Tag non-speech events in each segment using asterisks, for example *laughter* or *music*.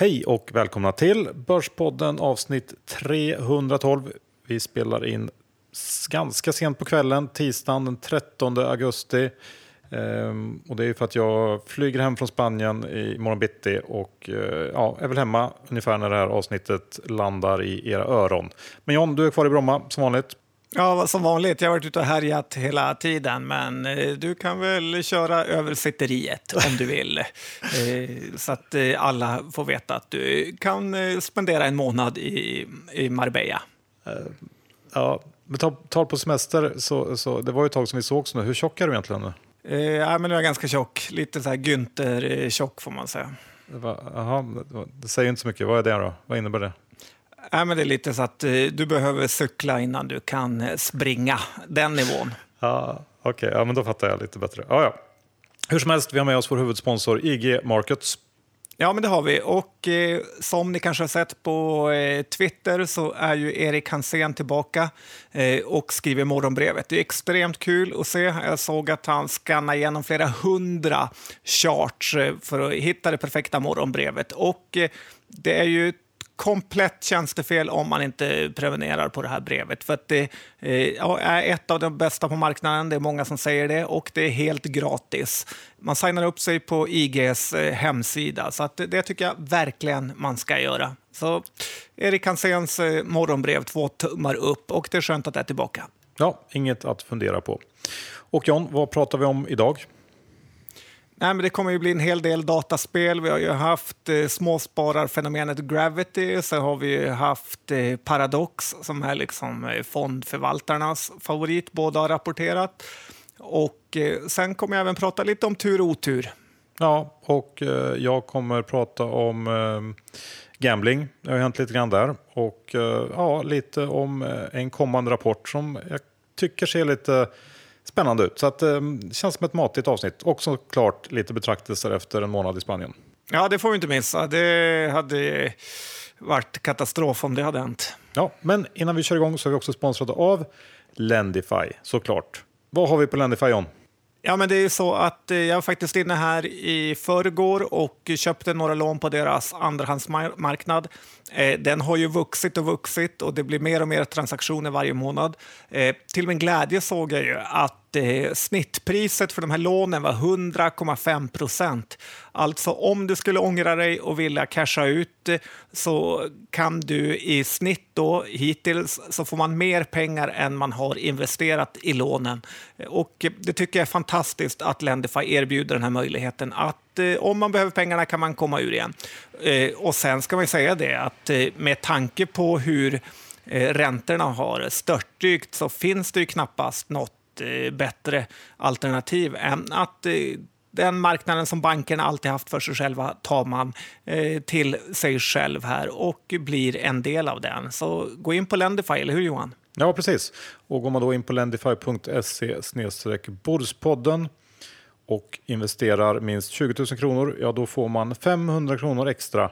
Hej och välkomna till Börspodden avsnitt 312. Vi spelar in ganska sent på kvällen, tisdagen den 13 augusti. Ehm, och det är för att jag flyger hem från Spanien i morgon bitti och eh, ja, är väl hemma ungefär när det här avsnittet landar i era öron. Men John, du är kvar i Bromma som vanligt. Ja, som vanligt. Jag har varit ute och härjat hela tiden, men eh, du kan väl köra över sitteriet om du vill. *laughs* Eh, så att eh, alla får veta att du kan spendera en månad i, i Marbella. Ja, men ta, ta på semester, så, så, det var ju ett tag som vi sågs nu. Hur tjock är du egentligen nu? Ja, men nu är jag ganska tjock. Lite så här Günther-tjock får man säga. Jaha, det säger inte så mycket. Vad är det då? Vad innebär det? Ja, men det är lite så att eh, du behöver cykla innan du kan eh, springa. Den nivån. Ja, Okej, okay. ja, men då fattar jag lite bättre. Ja, ja. Hur som helst, vi har med oss vår huvudsponsor IG Markets. Ja, men det har vi. Och eh, som ni kanske har sett på eh, Twitter så är ju Erik Hansén tillbaka eh, och skriver morgonbrevet. Det är extremt kul att se. Jag såg att han skannar igenom flera hundra charts eh, för att hitta det perfekta morgonbrevet. Och det är ju komplett tjänstefel om man inte prenumererar på det här brevet. För att det eh, är ett av de bästa på marknaden, det är många som säger det, och det är helt gratis. Man signar upp sig på IGs eh, hemsida, så att det tycker jag verkligen man ska göra. Så Erik Hanséns eh, morgonbrev, två tummar upp, och det är skönt att det är tillbaka. Ja, inget att fundera på. Och John, vad pratar vi om idag? Nej, men det kommer ju bli en hel del dataspel. Vi har ju haft eh, småspararfenomenet Gravity, så har vi haft eh, Paradox som är liksom eh, fondförvaltarnas favorit. Båda har rapporterat. Och eh, sen kommer jag även prata lite om tur och otur. Ja, och eh, jag kommer prata om eh, gambling. Det har hänt lite grann där. Och eh, ja, lite om eh, en kommande rapport som jag tycker ser lite spännande ut. Så att, det eh, känns som ett matigt avsnitt. Och såklart lite betraktelser efter en månad i Spanien. Ja, det får vi inte missa. Det hade varit katastrof om det hade hänt. Ja, men innan vi kör igång så är vi också sponsrade av Lendify, såklart. Vad har vi på Lendify, John? Ja, men det är så att eh, jag var faktiskt inne här i förrgår och köpte några lån på deras andrahandsmarknad. Eh, den har ju vuxit och vuxit och det blir mer och mer transaktioner varje månad. Eh, till min glädje såg jag ju att eh, snittpriset för de här lånen var 100,5 procent. Alltså om du skulle ångra dig och vilja casha ut så kan du i snitt då hittills så får man mer pengar än man har investerat i lånen. Och det tycker jag är fantastiskt att Lendify erbjuder den här möjligheten att eh, om man behöver pengarna kan man komma ur igen. Eh, och sen ska man säga det att eh, med tanke på hur eh, räntorna har störtdykt så finns det ju knappast något eh, bättre alternativ än att eh, den marknaden som bankerna alltid haft för sig själva tar man eh, till sig själv här och blir en del av den. Så gå in på Lendify, eller hur Johan? Ja, precis. Och går man då in på lendify.se Bordspodden och investerar minst 20 000 kronor, ja då får man 500 kronor extra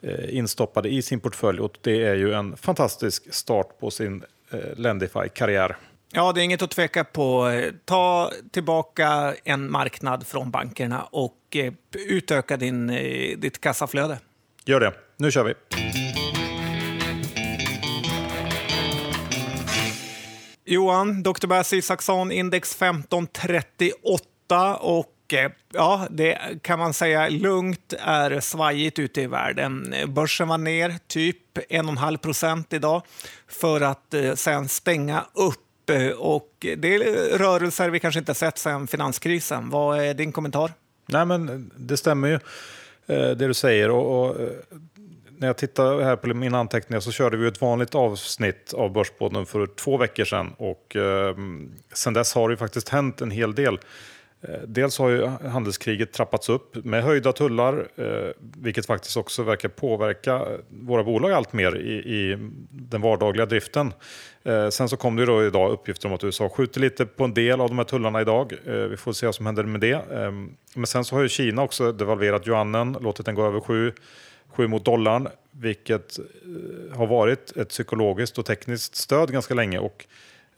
eh, instoppade i sin portfölj och det är ju en fantastisk start på sin eh, Lendify-karriär. Ja, det är inget att tveka på. Ta tillbaka en marknad från bankerna och eh, utöka din, eh, ditt kassaflöde. Gör det. Nu kör vi. Johan, Dr. Bass Isaksson, index 1538 och eh, ja, det kan man säga lugnt är svajigt ute i världen. Börsen var ner typ 1,5 procent idag för att eh, sen stänga upp och det är rörelser vi kanske inte sett sedan finanskrisen. Vad är din kommentar? Nej, men det stämmer ju eh, det du säger. Och, och, när jag tittar här på mina anteckningar så körde vi ett vanligt avsnitt av Börspodden för två veckor sedan. Och eh, sen dess har det faktiskt hänt en hel del. Eh, dels har ju handelskriget trappats upp med höjda tullar, eh, vilket faktiskt också verkar påverka våra bolag allt mer i, i den vardagliga driften. Eh, sen så kom det ju då idag uppgifter om att USA skjuter lite på en del av de här tullarna idag. Vi får se vad som händer med det. Ehm, men sen så har ju Kina också devalverat yuanen, låtit den gå över 7, 7 mot dollarn, vilket har varit ett psykologiskt och tekniskt stöd ganska länge. Och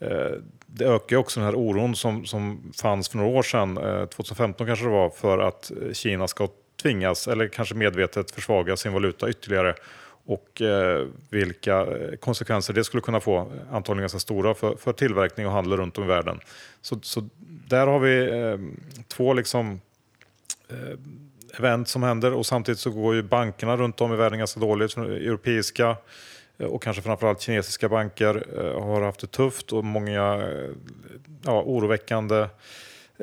Eh, det ökar också den här oron som, som fanns för några år sedan, eh, 2015 kanske det var, för att Kina ska tvingas, eller kanske medvetet försvaga sin valuta ytterligare och eh, vilka eh, konsekvenser det skulle kunna få, antagligen ganska stora, för, för tillverkning och handel runt om i världen. Så, så där har vi eh, två liksom, eh, event som händer och samtidigt så går ju bankerna runt om i världen ganska dåligt. Europeiska Eh, och kanske framförallt kinesiska banker eh, har haft det tufft och många eh, ja, oroväckande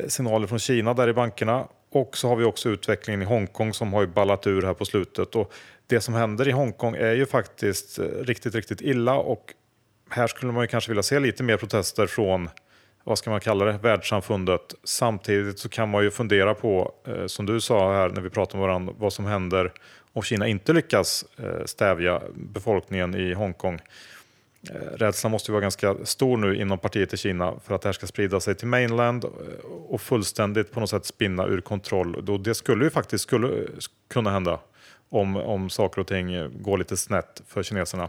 signaler från Kina där i bankerna. Och så har vi också utvecklingen i Hongkong som har ju ballat ur här på slutet. Och det som händer i Hongkong är ju faktiskt riktigt, riktigt illa och här skulle man ju kanske vilja se lite mer protester från vad ska man kalla det, världssamfundet. Samtidigt så kan man ju fundera på, som du sa här när vi pratade med varandra, vad som händer om Kina inte lyckas eh, stävja befolkningen i Hongkong. Eh, rädslan måste vara ganska stor nu inom partiet i Kina för att det här ska sprida sig till mainland eh, och fullständigt på något sätt spinna ur kontroll. Det skulle ju faktiskt skulle kunna hända om, om saker och ting går lite snett för kineserna.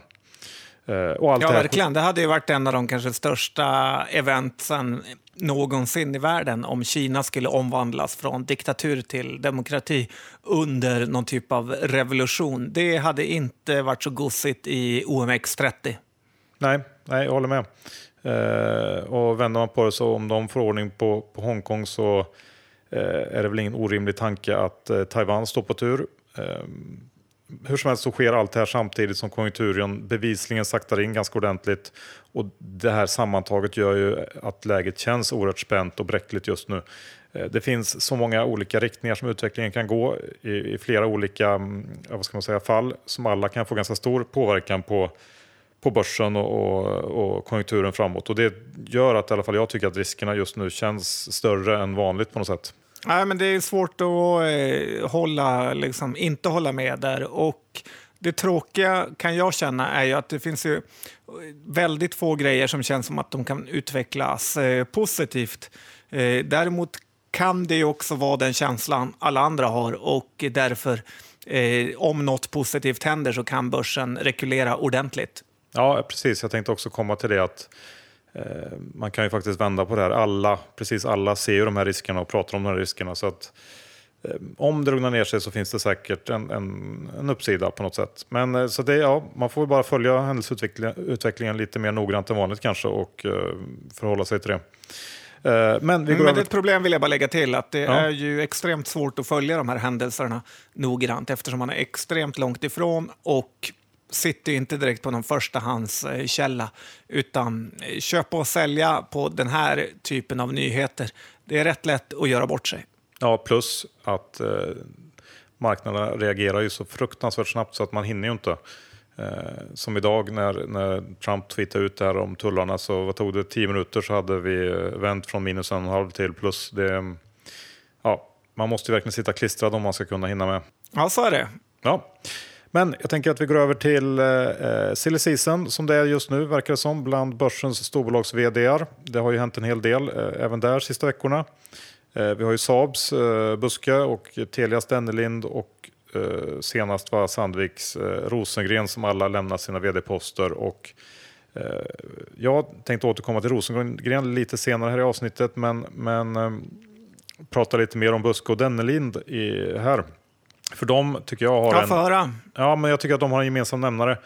Eh, och allt ja, det verkligen. Det hade ju varit en av de kanske största eventen någonsin i världen om Kina skulle omvandlas från diktatur till demokrati under någon typ av revolution. Det hade inte varit så gosigt i OMX30. Nej, nej jag håller med. Eh, och vänder man på det så om de får ordning på, på Hongkong så eh, är det väl ingen orimlig tanke att eh, Taiwan står på tur. Hur som helst så sker allt det här samtidigt som konjunkturen bevisligen saktar in ganska ordentligt. Och det här sammantaget gör ju att läget känns oerhört spänt och bräckligt just nu. Eh, det finns så många olika riktningar som utvecklingen kan gå i, i flera olika mm, vad ska man säga, fall som alla kan få ganska stor påverkan på, på börsen och, och, och, konjunkturen framåt. Och det gör att i alla fall jag tycker att riskerna just nu känns större än vanligt på något sätt. Nej, men det är svårt att eh, hålla, liksom, inte hålla med där. Och det tråkiga kan jag känna är ju att det finns ju väldigt få grejer som känns som att de kan utvecklas eh, positivt. Eh, däremot kan det ju också vara den känslan alla andra har och därför eh, om något positivt händer så kan börsen rekulera ordentligt. Ja, precis. Jag tänkte också komma till det att man kan ju faktiskt vända på det här. Alla, precis alla ser ju de här riskerna och pratar om de här riskerna. Så att, eh, om det lugnar ner sig så finns det säkert en, en, en uppsida på något sätt. Men eh, så det, ja, man får bara följa händelseutvecklingen lite mer noggrant än vanligt kanske och förhålla sig till det. Men, vi går Men ett problem vill jag bara lägga till, att det ja. är ju extremt svårt att följa de här händelserna noggrant eftersom man är extremt långt ifrån och sitter inte direkt på någon förstahandskälla utan eh, köpa och sälja på den här typen av nyheter. Det är rätt lätt att göra bort sig. Ja, plus att eh, marknaderna reagerar ju så fruktansvärt snabbt så att man hinner ju inte. Eh, som idag när, när Trump tweetade ut det här om tullarna så vad tog det, tio minuter så hade vi eh, vänt från minus en och en halv till plus. Det, ja, man måste ju verkligen sitta klistrad om man ska kunna hinna med. Ja, så är det. Ja. Men jag tänker att vi går över till eh, eh, silly season som det är just nu verkar det som bland börsens storbolags vd Det har ju hänt en hel del eh, även där sista veckorna. Eh, vi har ju Saabs eh, Buske och Telias Dennelind och eh, senast var Sandviks eh, Rosengren som alla lämnat sina vd-poster. Och, eh, jag tänkte återkomma till Rosengren lite senare här i avsnittet men, men eh, prata lite mer om Buske och Dennelind i, här. För de tycker jag har jag en... Ja, men jag tycker att de har en gemensam nämnare.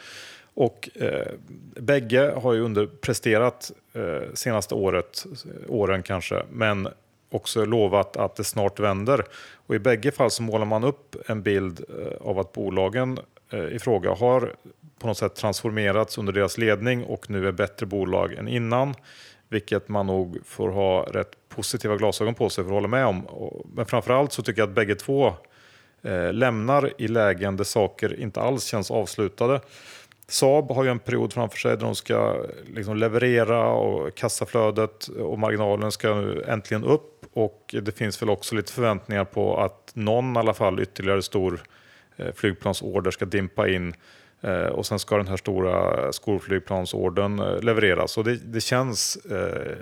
Och eh, bägge har ju underpresterat eh, senaste året, åren kanske, men också lovat att det snart vänder. Och I bägge fall så målar man upp en bild eh, av att bolagen eh, i fråga har på något sätt transformerats under deras ledning och nu är bättre bolag än innan. Vilket man nog får ha rätt positiva glasögon på sig för att hålla med om. Men framförallt så tycker jag att bägge två eh, lämnar i lägen där saker inte alls känns avslutade. Saab har ju en period framför sig där de ska liksom leverera och kassaflödet och marginalen ska nu äntligen upp och det finns väl också lite förväntningar på att någon i alla fall ytterligare stor eh, flygplansorder ska dimpa in och sen ska den här stora skolflygplansorden eh, levereras. Och det, det känns eh,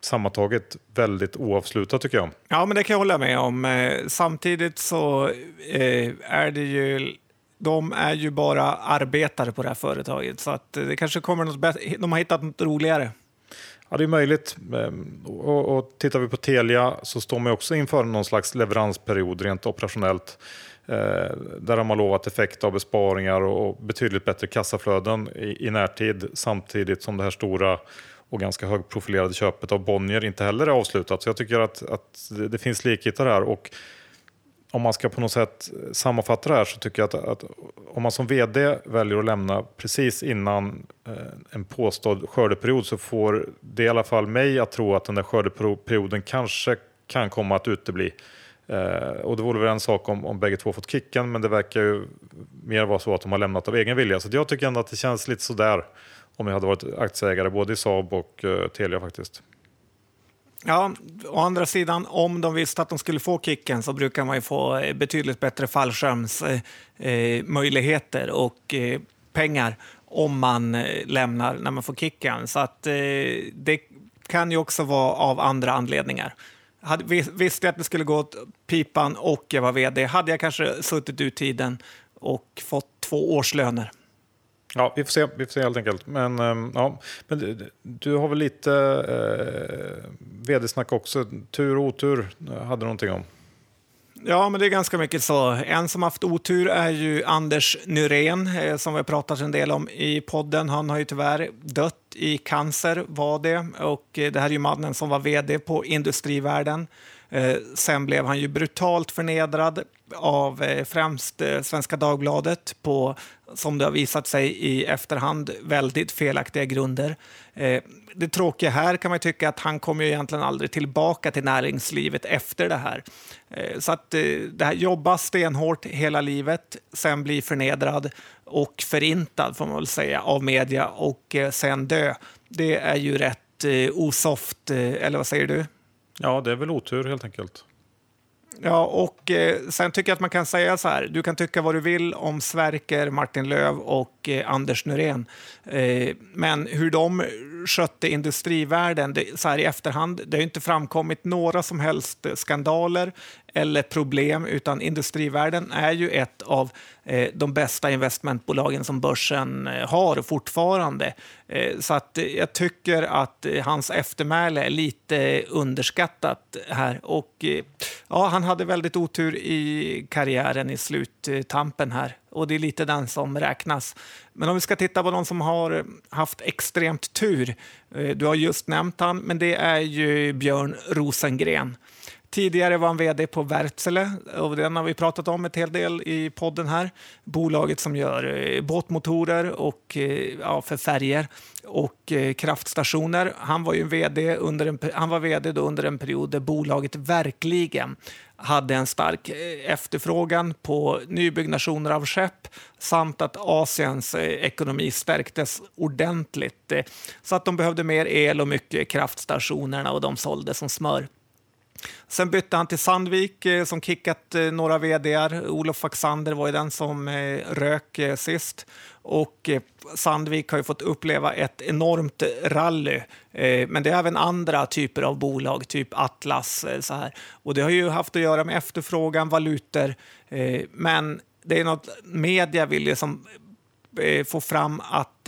sammantaget väldigt oavslutat tycker jag. Ja, men det kan jag hålla med om. Eh, samtidigt så eh, är det ju de är ju bara arbetare på det här företaget, så att det kanske kommer något bättre. De har hittat något roligare. Ja, det är möjligt. Ehm, och, och tittar vi på Telia så står man också inför någon slags leveransperiod rent operationellt. Eh, där har man lovat effekt av besparingar och betydligt bättre kassaflöden i, i närtid samtidigt som det här stora och ganska högprofilerade köpet av Bonnier inte heller är avslutat. Så jag tycker att, att det, det finns likheter här. Och om man ska på något sätt sammanfatta det här så tycker jag att, att om man som vd väljer att lämna precis innan eh, en påstådd skördeperiod så får det i alla fall mig att tro att den där skördeperioden kanske kan komma att utebli. Eh, och det vore väl en sak om, om bägge två fått kicken, men det verkar ju mer vara så att de har lämnat av egen vilja. Så jag tycker ändå att det känns lite sådär om jag hade varit aktieägare både i Saab och eh, Telia faktiskt. Ja, å andra sidan, om de visste att de skulle få kicken så brukar man ju få eh, betydligt bättre fallskärmsmöjligheter eh, eh och eh, pengar om man eh, lämnar när man får kicken. Så att eh, det kan ju också vara av andra anledningar. Hade, visste jag att det skulle gå åt pipan och jag var vd hade jag kanske suttit ut tiden och fått två årslöner. Ja, vi får se, vi får se helt enkelt. Men, ehm, ja, men du, du har väl lite eh, vd-snack också. Tur och otur hade du någonting om? Ja, men det är ganska mycket så. En som haft otur är ju Anders Nyrén eh, som vi har pratat en del om i podden. Han har ju tyvärr dött i cancer, var det. Och eh, det här är ju mannen som var vd på Industrivärden. Eh, sen blev han ju brutalt förnedrad av eh, främst eh, Svenska Dagbladet på, som det har visat sig i efterhand, väldigt felaktiga grunder. Det tråkiga här kan man tycka att han kommer ju egentligen aldrig tillbaka till näringslivet efter det här. Så att det här jobba stenhårt hela livet, sen bli förnedrad och förintad får man väl säga av media och sen dö. Det är ju rätt osoft, eller vad säger du? Ja, det är väl otur helt enkelt. Ja, och eh, sen tycker jag att man kan säga så här. Du kan tycka vad du vill om Sverker, Martin Löv och eh, Anders Nyrén. Eh, men hur de skötte industrivärlden det, så här i efterhand, det har inte framkommit några som helst eh, skandaler eller problem, utan industrivärden är ju ett av eh, de bästa investmentbolagen som börsen eh, har fortfarande. Eh, så att eh, jag tycker att eh, hans eftermäle är lite underskattat här. Och eh, ja, han hade väldigt otur i karriären i sluttampen här och det är lite den som räknas. Men om vi ska titta på de som har haft extremt tur. Eh, du har just nämnt han, men det är ju Björn Rosengren. Tidigare var han vd på Wärtsilä och den har vi pratat om ett hel del i podden här. Bolaget som gör eh, båtmotorer och eh, ja, för färger och eh, kraftstationer. Han var ju vd under en, han var vd under en period där bolaget verkligen hade en stark efterfrågan på nybyggnationer av skepp samt att Asiens ekonomi stärktes ordentligt så att de behövde mer el och mycket kraftstationerna och de sålde som smör. Sen bytte han till Sandvik eh, som kickat eh, några vd. Olof Faxander var ju den som eh, rök sist. Och Sandvik har ju fått uppleva ett enormt rally. Men det är även andra typer av bolag, typ Atlas. Så här. Och det har ju haft att göra med efterfrågan, valutor. Men det är något media vill ju som få fram att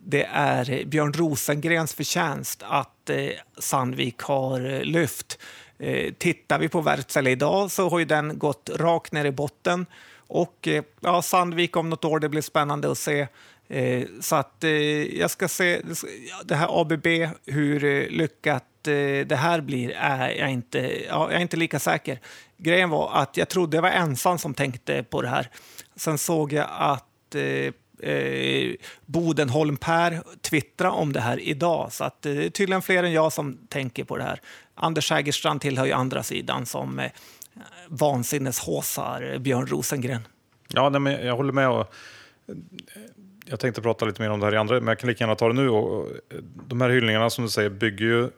det är Björn Rosengrens förtjänst att Sandvik har lyft. Eh, tittar vi på Wärtsilä idag så har ju den gått rakt ner i botten. Och eh, ja, Sandvik om något år, det blir spännande att se. Eh, så att eh, jag ska se det här ABB, hur eh, lyckat eh, det här blir är jag inte, ja, jag är inte lika säker. Grejen var att jag trodde jag var ensam som tänkte på det här. Sen såg jag att eh, Bodenholm Per twittra om det här idag. Så att, det är tydligen fler än jag som tänker på det här. Anders Hägerstrand tillhör ju andra sidan som eh, vansinneshåsar Björn Rosengren. Ja, nej, men jag håller med. Och, eh, jag tänkte prata lite mer om det här i andra, men jag kan lika gärna ta det nu. Och, och eh, de här hyllningarna som du säger bygger ju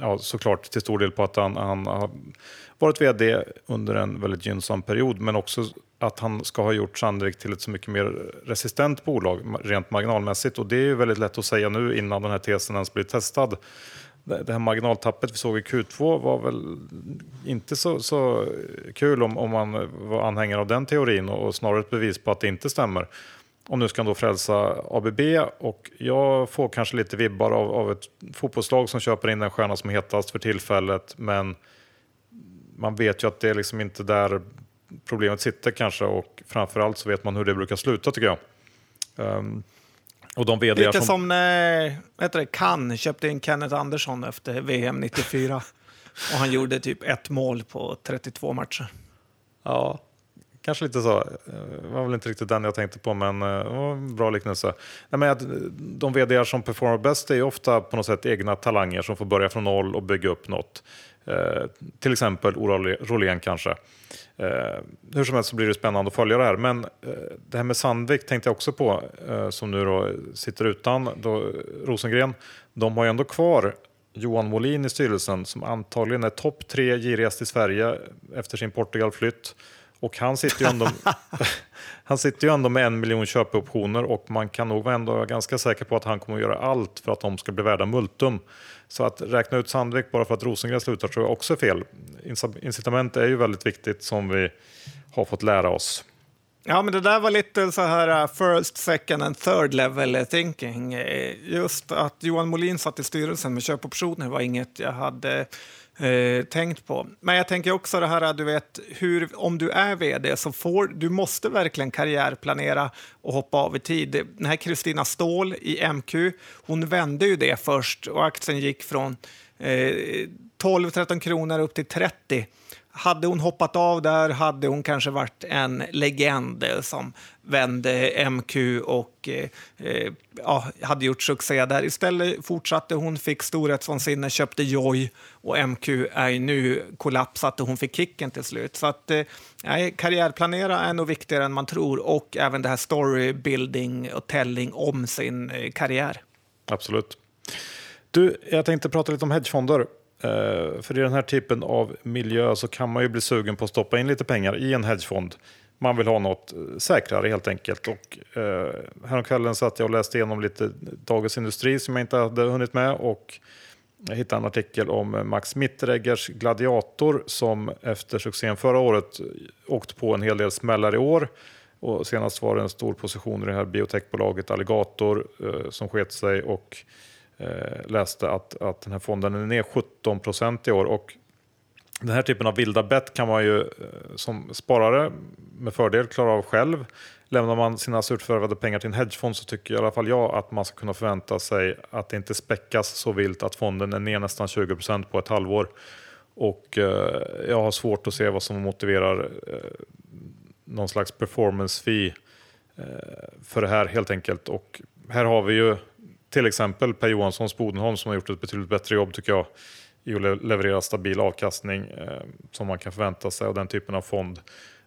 ja, såklart till stor del på att han, han har varit vd under en väldigt gynnsam period, men också att han ska ha gjort Sandvik till ett så mycket mer resistent bolag rent marginalmässigt. Och det är ju väldigt lätt att säga nu innan den här tesen ens blir testad det här marginaltappet vi såg i Q2 var väl inte så, så kul om, om man var anhängare av den teorin och, och snarare ett bevis på att det inte stämmer. Och nu ska han då frälsa ABB och jag får kanske lite vibbar av, av ett fotbollslag som köper in den stjärna som är hetast för tillfället men man vet ju att det är liksom inte där problemet sitter kanske och framförallt så vet man hur det brukar sluta tycker jag. Um, och de Lite som, som när vet du, Cannes köpte in Kenneth Andersson efter VM 94 och han gjorde typ ett mål på 32 matcher. Ja, kanske lite så. Det var väl inte riktigt den jag tänkte på, men uh, bra liknelse. Nej, men att de vd som performar bäst är ju ofta på något sätt egna talanger som får börja från noll och bygga upp något. Eh, till exempel Ola Rolén kanske. Eh, hur som helst så blir det spännande att följa det här. Men eh, det här med Sandvik tänkte jag också på, eh, som nu då sitter utan då, Rosengren. De har ju ändå kvar Johan Molin i styrelsen som antagligen är topp tre girigast i Sverige efter sin Portugalflytt. Och han sitter, ju ändå, *laughs* han sitter ju ändå med en miljon köpoptioner och man kan nog ändå vara ganska säker på att han kommer att göra allt för att de ska bli värda multum. Så att räkna ut Sandvik bara för att Rosengren slutar tror jag också är fel. Incitament är ju väldigt viktigt som vi har fått lära oss. Ja, men det där var lite så här uh, first, second and third level thinking. Eh, just att Johan Molin satt i styrelsen med köpoptioner var inget jag hade eh, tänkt på. Men jag tänker också det här, du vet, hur, om du är vd så får du måste verkligen karriärplanera och hoppa av i tid. Den här Kristina Ståhl i MQ, hon vände ju det först och aktien gick från eh, 12-13 kronor upp till 30 hade hon hoppat av där hade hon kanske varit en legend som vände MQ och eh, eh, ja, hade gjort succé där. Istället fortsatte hon, fick storhetsvansinne, köpte Joy och MQ är nu kollapsat och hon fick kicken till slut. Så att eh, karriärplanera är nog viktigare än man tror och även det här storybuilding och telling om sin eh, karriär. Absolut. Du, jag tänkte prata lite om hedgefonder. Eh, för i den här typen av miljö så kan man ju bli sugen på att stoppa in lite pengar i en hedgefond. Man vill ha något eh, säkrare helt enkelt. Och, eh, häromkvällen satt jag och läste igenom lite Dagens Industri som jag inte hade hunnit med. Och jag hittade en artikel om Max Mittreggers Gladiator som efter succén förra året eh, åkt på en hel del smällar i år. Och senast var det en stor position i det här biotechbolaget Alligator eh, som sket sig. och eh, läste att, att den här fonden är ner 17 procent i år. Och den här typen av vilda bett kan man ju eh, som sparare med fördel klara av själv. Lämnar man sina surt förvärvade pengar till en hedgefond så tycker i alla fall jag att man ska kunna förvänta sig att det inte späckas så vilt att fonden är ner nästan 20 på ett halvår. Och eh, jag har svårt att se vad som motiverar eh, någon slags performance fee eh, för det här helt enkelt. Och här har vi ju till exempel Per Johanssons Bodenholm som har gjort ett betydligt bättre jobb tycker jag i att leverera stabil avkastning eh, som man kan förvänta sig och den typen av fond.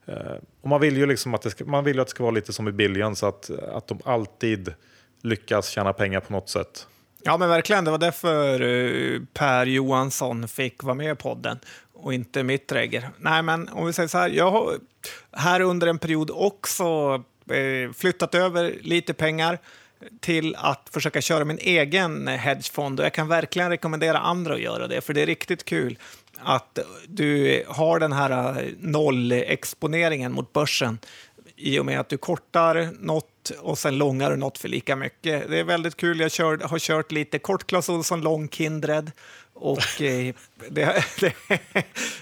Eh, och man vill ju liksom att det ska, man vill att det ska vara lite som i Billion så att, att de alltid lyckas tjäna pengar på något sätt. Ja, men verkligen. Det var därför eh, Per Johansson fick vara med i podden och inte Mittregger. Nej, men om vi säger så här. Jag har här under en period också eh, flyttat över lite pengar till att försöka köra min egen hedgefond och jag kan verkligen rekommendera andra att göra det, för det är riktigt kul att du har den här nollexponeringen mot börsen i och med att du kortar något och sen långar du något för lika mycket. Det är väldigt kul. Jag kör, har kört lite kort Clas Ohlson, lång Kindred och eh, det, *laughs* det,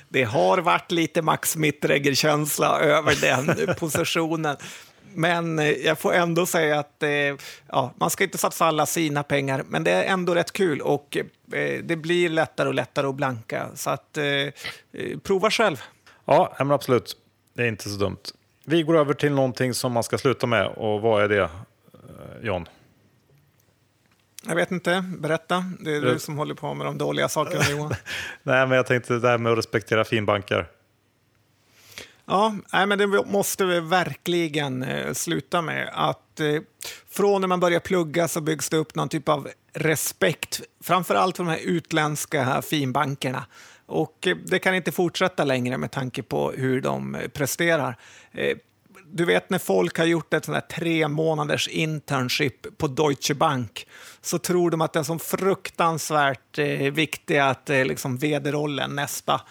det, har varit lite Max Mittregger-känsla över den *laughs* positionen. Men eh, jag får ändå säga att eh, ja, man ska inte satsa alla sina pengar, men det är ändå rätt kul och eh, det blir lättare och lättare att blanka. Så att, prova själv. Ja, men absolut. Det är inte så dumt. Vi går över till någonting som man ska sluta med och vad är det, John? Jag vet inte, berätta. Det är du som håller på med de dåliga sakerna Johan. *laughs* Nej, men jag tänkte det här med att respektera finbanker. Ja, nej, men det måste vi verkligen eh, sluta med. Att eh, Från när man börjar plugga så byggs det upp någon typ av respekt, framför allt för de här utländska finbankerna. Och eh, det kan inte fortsätta längre med tanke på hur de eh, presterar. Eh, du vet när folk har gjort ett sånt här tre månaders internship på Deutsche Bank så tror de att det är så fruktansvärt eh, viktigt att eh, liksom vd-rollen nästa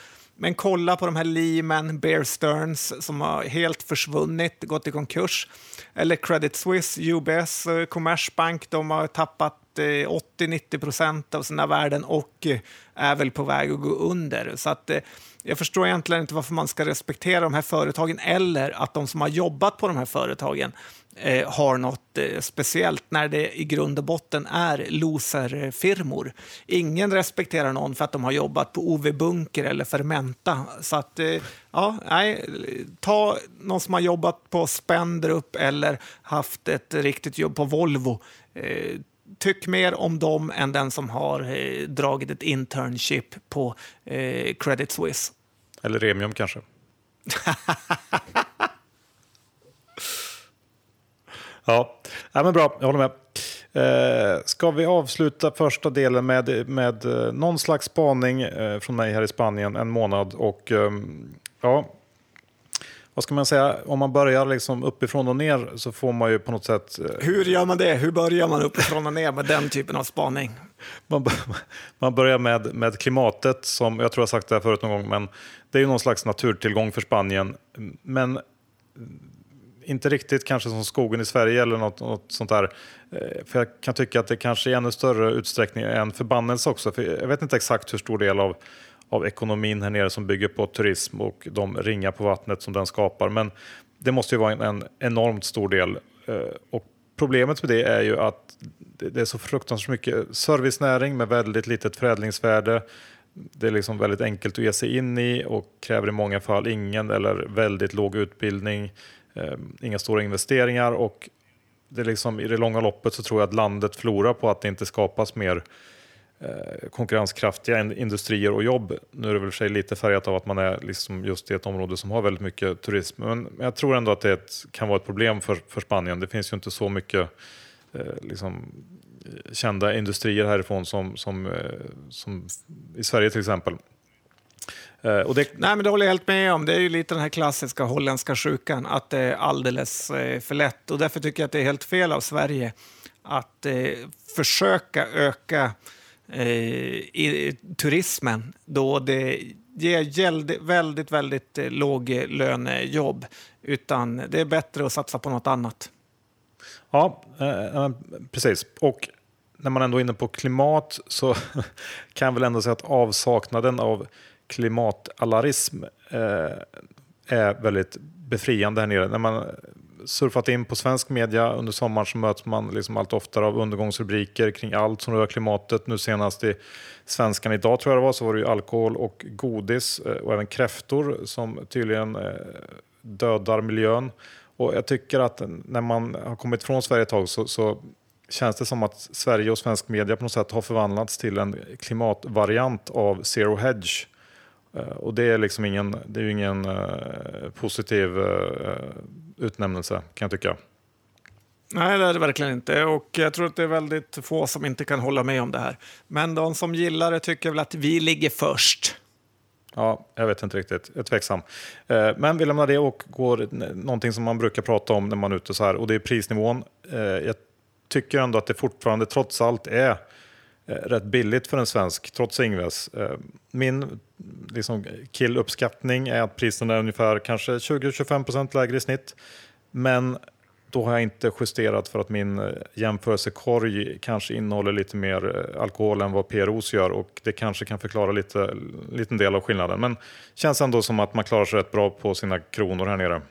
men kolla på de här Lehman, Bear Stearns som har helt försvunnit, gått i konkurs. Eller Credit Suisse, UBS, Commerzbank, eh, de har tappat eh, 80-90 procent av sina värden och eh, är väl på väg att gå under. Så att, jag förstår egentligen inte varför man ska respektera de här företagen eller att de som har jobbat på de här företagen eh, har något eh, speciellt när det i grund och botten är loserfirmor. Ingen respekterar någon för att de har jobbat på OV Bunker eller Fermenta. Så att, eh, ja, nej, ta någon som har jobbat på Spendrup eller haft ett riktigt jobb på Volvo. Tyck mer om dem än den som har dragit ett internship på Credit Suisse. Eller Remium kanske. *laughs* ja, ja men bra, jag håller med. Eh, ska vi avsluta första delen med, med eh, någon slags spaning eh, från mig här i Spanien en månad. Och eh, ja, vad ska man säga, om man börjar liksom uppifrån och ner så får man ju på något sätt... Hur gör man det? Hur börjar man uppifrån och ner med den typen av spaning? Man, *laughs* man börjar med, med klimatet, som jag tror jag sagt det här förut någon gång, men det är ju någon slags naturtillgång för Spanien. Men inte riktigt kanske som skogen i Sverige eller något, något sånt där. Eh, för jag kan tycka att det kanske i ännu större utsträckning är en förbannelse också. För jag vet inte exakt hur stor del av av ekonomin här nere som bygger på turism och de ringar på vattnet som den skapar. Men det måste ju vara en, en enormt stor del. Eh, och problemet med det är ju att det är så fruktansvärt mycket servicenäring med väldigt litet förädlingsvärde. Det är liksom väldigt enkelt att ge sig in i och kräver i många fall ingen eller väldigt låg utbildning, Ehm, inga stora investeringar och det liksom, i det långa loppet så tror jag att landet förlorar på att det inte skapas mer Eh, konkurrenskraftiga industrier och jobb. Nu är det väl för sig lite färgat av att man är liksom just i ett område som har väldigt mycket turism. Men jag tror ändå att det ett, kan vara ett problem för, för Spanien. Det finns ju inte så mycket eh, liksom, eh, kända industrier härifrån som, som, eh, som i Sverige till exempel. Eh, och det... Nej, men det håller jag helt med om. Det är ju lite den här klassiska holländska sjukan, att det är alldeles eh, för lätt. Och därför tycker jag att det är helt fel av Sverige att eh, försöka öka eh, i turismen då det ger väldigt, väldigt eh, låglönejobb. Utan det är bättre att satsa på något annat. Ja, eh, precis. Och när man ändå är inne på klimat så *laughs* kan jag väl ändå säga att avsaknaden av klimatalarism eh, är väldigt befriande här nere. När man surfat in på svensk media under sommaren så möts man liksom allt oftare av undergångsrubriker kring allt som rör klimatet. Nu senast i Svenskan idag tror jag det var så var det ju alkohol och godis eh, och även kräftor som tydligen eh, dödar miljön. Och jag tycker att när man har kommit från Sverige ett tag så, så känns det som att Sverige och svensk media på något sätt har förvandlats till en klimatvariant av Zero Hedge. Eh, och det är liksom ingen, det är ingen uh, positiv uh, utnämnelse kan jag tycka. Nej, det är det verkligen inte. Och jag tror att det är väldigt få som inte kan hålla med om det här. Men de som gillar det tycker väl att vi ligger först. Ja, jag vet inte riktigt. Jag är tveksam. Men vi lämnar det och går någonting som man brukar prata om när man är ute så här och det är prisnivån. Jag tycker ändå att det fortfarande trots allt är Eh, rätt billigt för en svensk, trots Ingves. Eh, min liksom, killuppskattning är att priserna är ungefär kanske 20-25% lägre i snitt. Men då har jag inte justerat för att min eh, jämförelsekorg kanske innehåller lite mer alkohol än vad PROs gör och det kanske kan förklara lite liten del av skillnaden. Men känns ändå som att man klarar sig rätt bra på sina kronor här nere.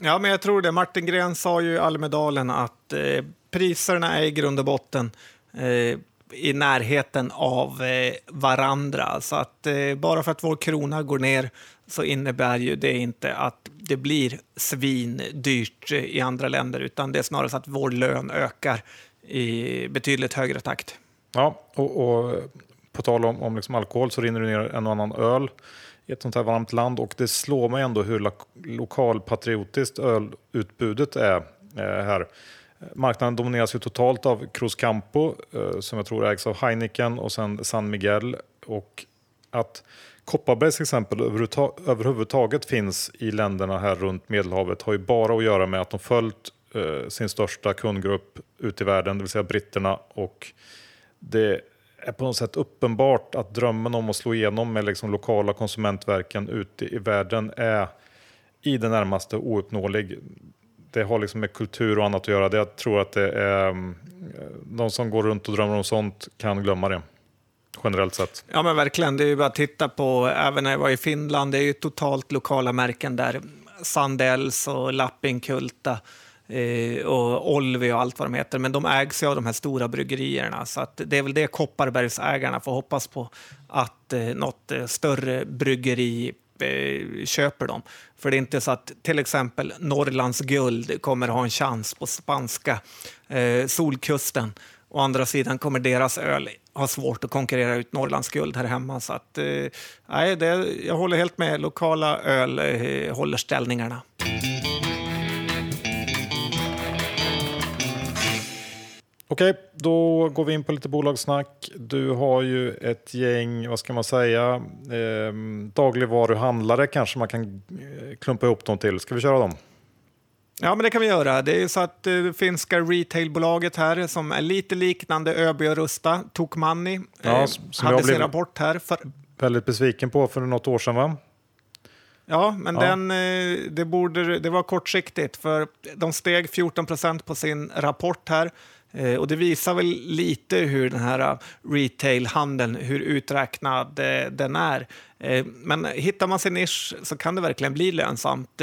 Ja, men jag tror det. Martin Gren sa ju i Almedalen att eh, priserna är i grund och botten eh, i närheten av eh, varandra. Så att eh, bara för att vår krona går ner så innebär ju det inte att det blir svindyrt eh, i andra länder, utan det är snarare så att vår lön ökar i betydligt högre takt. Ja, och, och på tal om, om liksom alkohol så rinner det ner en och annan öl i ett sånt här varmt land och det slår mig ändå hur lo lokalpatriotiskt ölutbudet är eh, här. Marknaden domineras ju totalt av Cruz Campo, eh, som jag tror ägs av Heineken och sen San Miguel. Och att Kopparbergs exempel överhuvudtaget finns i länderna här runt Medelhavet har ju bara att göra med att de följt eh, sin största kundgrupp ute i världen, det vill säga britterna. Och det är på något sätt uppenbart att drömmen om att slå igenom med liksom lokala konsumentverken ute i världen är i det närmaste ouppnåelig det har liksom med kultur och annat att göra. Jag tror att det är, ehm, de som går runt och drömmer om sånt kan glömma det. Generellt sett. Ja men verkligen, det är ju bara att titta på, även när jag var i Finland, det är ju totalt lokala märken där. Sandells och Lappinkulta eh, och Olvi och allt vad de heter. Men de ägs ju av de här stora bryggerierna. Så att det är väl det Kopparbergsägarna får hoppas på. Att eh, något eh, större bryggeri Eh, köper dem. För det är inte så att till exempel Norrlands guld kommer ha en chans på spanska eh, solkusten. Å andra sidan kommer deras öl ha svårt att konkurrera ut Norrlands guld här hemma. Så att, eh, nej, det, jag håller helt med. Lokala öl eh, håller ställningarna. Okej, då går vi in på lite bolagssnack. Du har ju ett gäng, vad ska man säga, eh, dagligvaruhandlare kanske man kan eh, klumpa ihop dem till. Ska vi köra dem? Ja, men det kan vi göra. Det är så att det eh, finska retailbolaget här som är lite liknande ÖB och Rusta, Tokmanni, ja, eh, hade sin rapport här. För... Väldigt besviken på för något år sedan va? Ja, men ja. Den, det, borde, det var kortsiktigt för de steg 14 procent på sin rapport här. Eh, och det visar väl lite hur den här eh, retailhandeln, hur uträknad eh, den är. Men hittar man sin nisch så kan det verkligen bli lönsamt.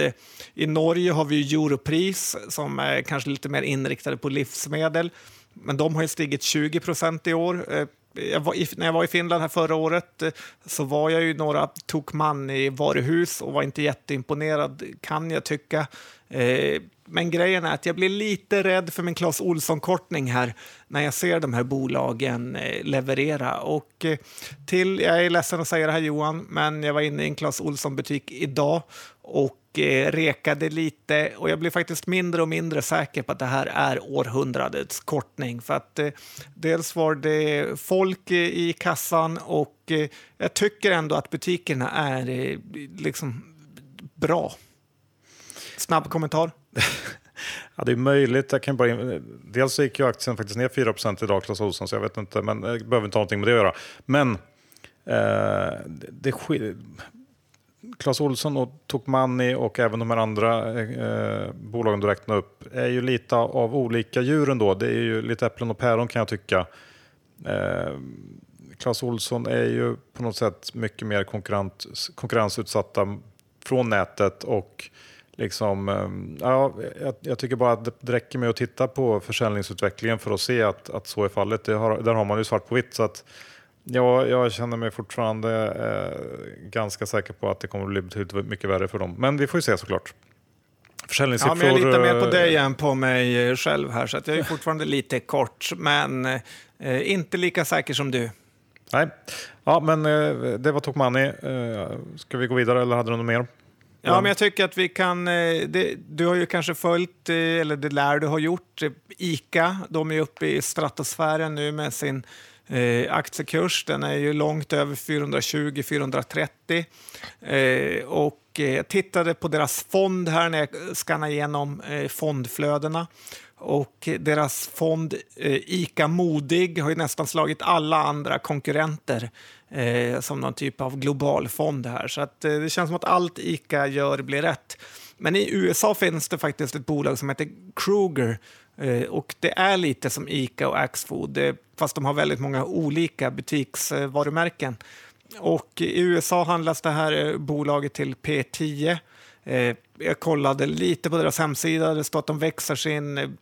I Norge har vi Europris som är kanske lite mer inriktade på livsmedel. Men de har ju stigit 20 procent i år. Jag i, när jag var i Finland här förra året så var jag ju några i varuhus och var inte jätteimponerad, kan jag tycka. Men grejen är att jag blir lite rädd för min Clas Ohlson-kortning här när jag ser de här bolagen eh, leverera. Och eh, till, jag är ledsen att säga det här Johan, men jag var inne i en Clas Ohlson-butik idag och eh, rekade lite och jag blir faktiskt mindre och mindre säker på att det här är århundradets kortning. För att dels var det folk i kassan och jag tycker ändå att butikerna är liksom bra. Snabb kommentar. *laughs* ja, det är möjligt. Jag kan bara Dels så gick ju aktien faktiskt ner 4% idag, Clas Ohlson, så jag vet inte, men det behöver inte ha någonting med det att göra. Men eh, det Clas Ohlson och Tokmanni och även de här andra eh, bolagen du räknar upp är ju lite av olika djur ändå. Det är ju lite äpplen och päron kan jag tycka. Eh, Clas Ohlson är ju på något sätt mycket mer konkurrensutsatta från nätet och liksom, ehm, ja, jag, jag, tycker bara att det räcker med att titta på försäljningsutvecklingen för att se att, att så är fallet. Det har, där har man ju svart på vitt. Så att, ja, jag känner mig fortfarande eh, ganska säker på att det kommer att bli betydligt mycket värre för dem. Men vi får ju se såklart. Försäljningssiffror... Ja, men jag litar mer på dig än på mig själv här, så att jag är fortfarande lite kort, men eh, inte lika säker som du. Nej, ja, men eh, det var Tokmanni. Eh, ska vi gå vidare eller hade du något mer? Ja, men jag tycker att vi kan... Eh, det, du har ju kanske följt, eh, eller det lär du ha gjort, eh, ICA. De är uppe i stratosfären nu med sin eh, aktiekurs. Den är ju långt över 420-430. Eh, och jag tittade på deras fond här när jag skannade igenom eh, fondflödena. Och deras fond ICA Modig har ju nästan slagit alla andra konkurrenter eh, som någon typ av global fond här. Så att, eh, det känns som att allt ICA gör blir rätt. Men i USA finns det faktiskt ett bolag som heter Kruger eh, och det är lite som ICA och Axfood, eh, fast de har väldigt många olika butiksvarumärken. Och i USA handlas det här eh, bolaget till P10. Eh, jag kollade lite på deras hemsida. Det står att de växer sin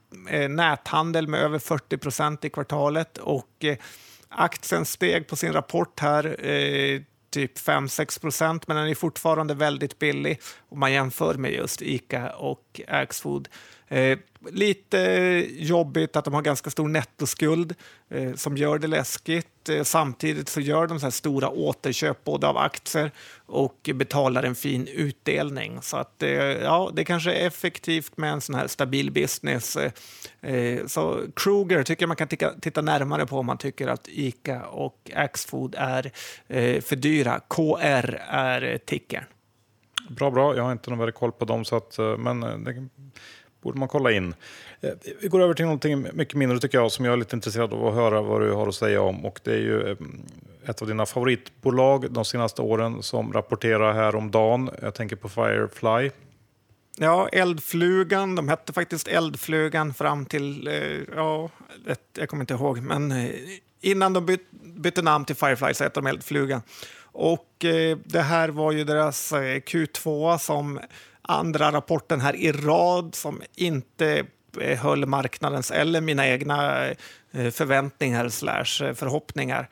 näthandel med över 40 procent i kvartalet. Och Aktien steg på sin rapport här eh, typ 5-6 procent, men den är fortfarande väldigt billig om man jämför med just Ica och Axfood. Eh, lite jobbigt att de har ganska stor nettoskuld eh, som gör det läskigt. Eh, samtidigt så gör de så stora återköp både av aktier och betalar en fin utdelning. Så att, eh, ja, det kanske är effektivt med en sån här stabil business. Eh, eh så Kruger tycker jag man kan titta, titta, närmare på om man tycker att Ica och Axfood är eh, för dyra. KR är tickern. Bra, bra. Jag har inte någon koll på dem, så att, eh, men det borde man kolla in. Eh, vi går över till någonting mycket mindre tycker jag som jag är lite intresserad av att höra vad du har att säga om. Och det är ju eh, ett av dina favoritbolag de senaste åren som rapporterar här om dagen. Jag tänker på Firefly. Ja, Eldflugan. De hette faktiskt Eldflugan fram till, eh, ja, ett, jag kommer inte ihåg, men innan de byt, bytte namn till Firefly så hette de Eldflugan. Och eh, det här var ju deras eh, Q2 som andra rapporten här i rad som inte eh, höll marknadens eller mina egna eh, förväntningar slash eh, förhoppningar.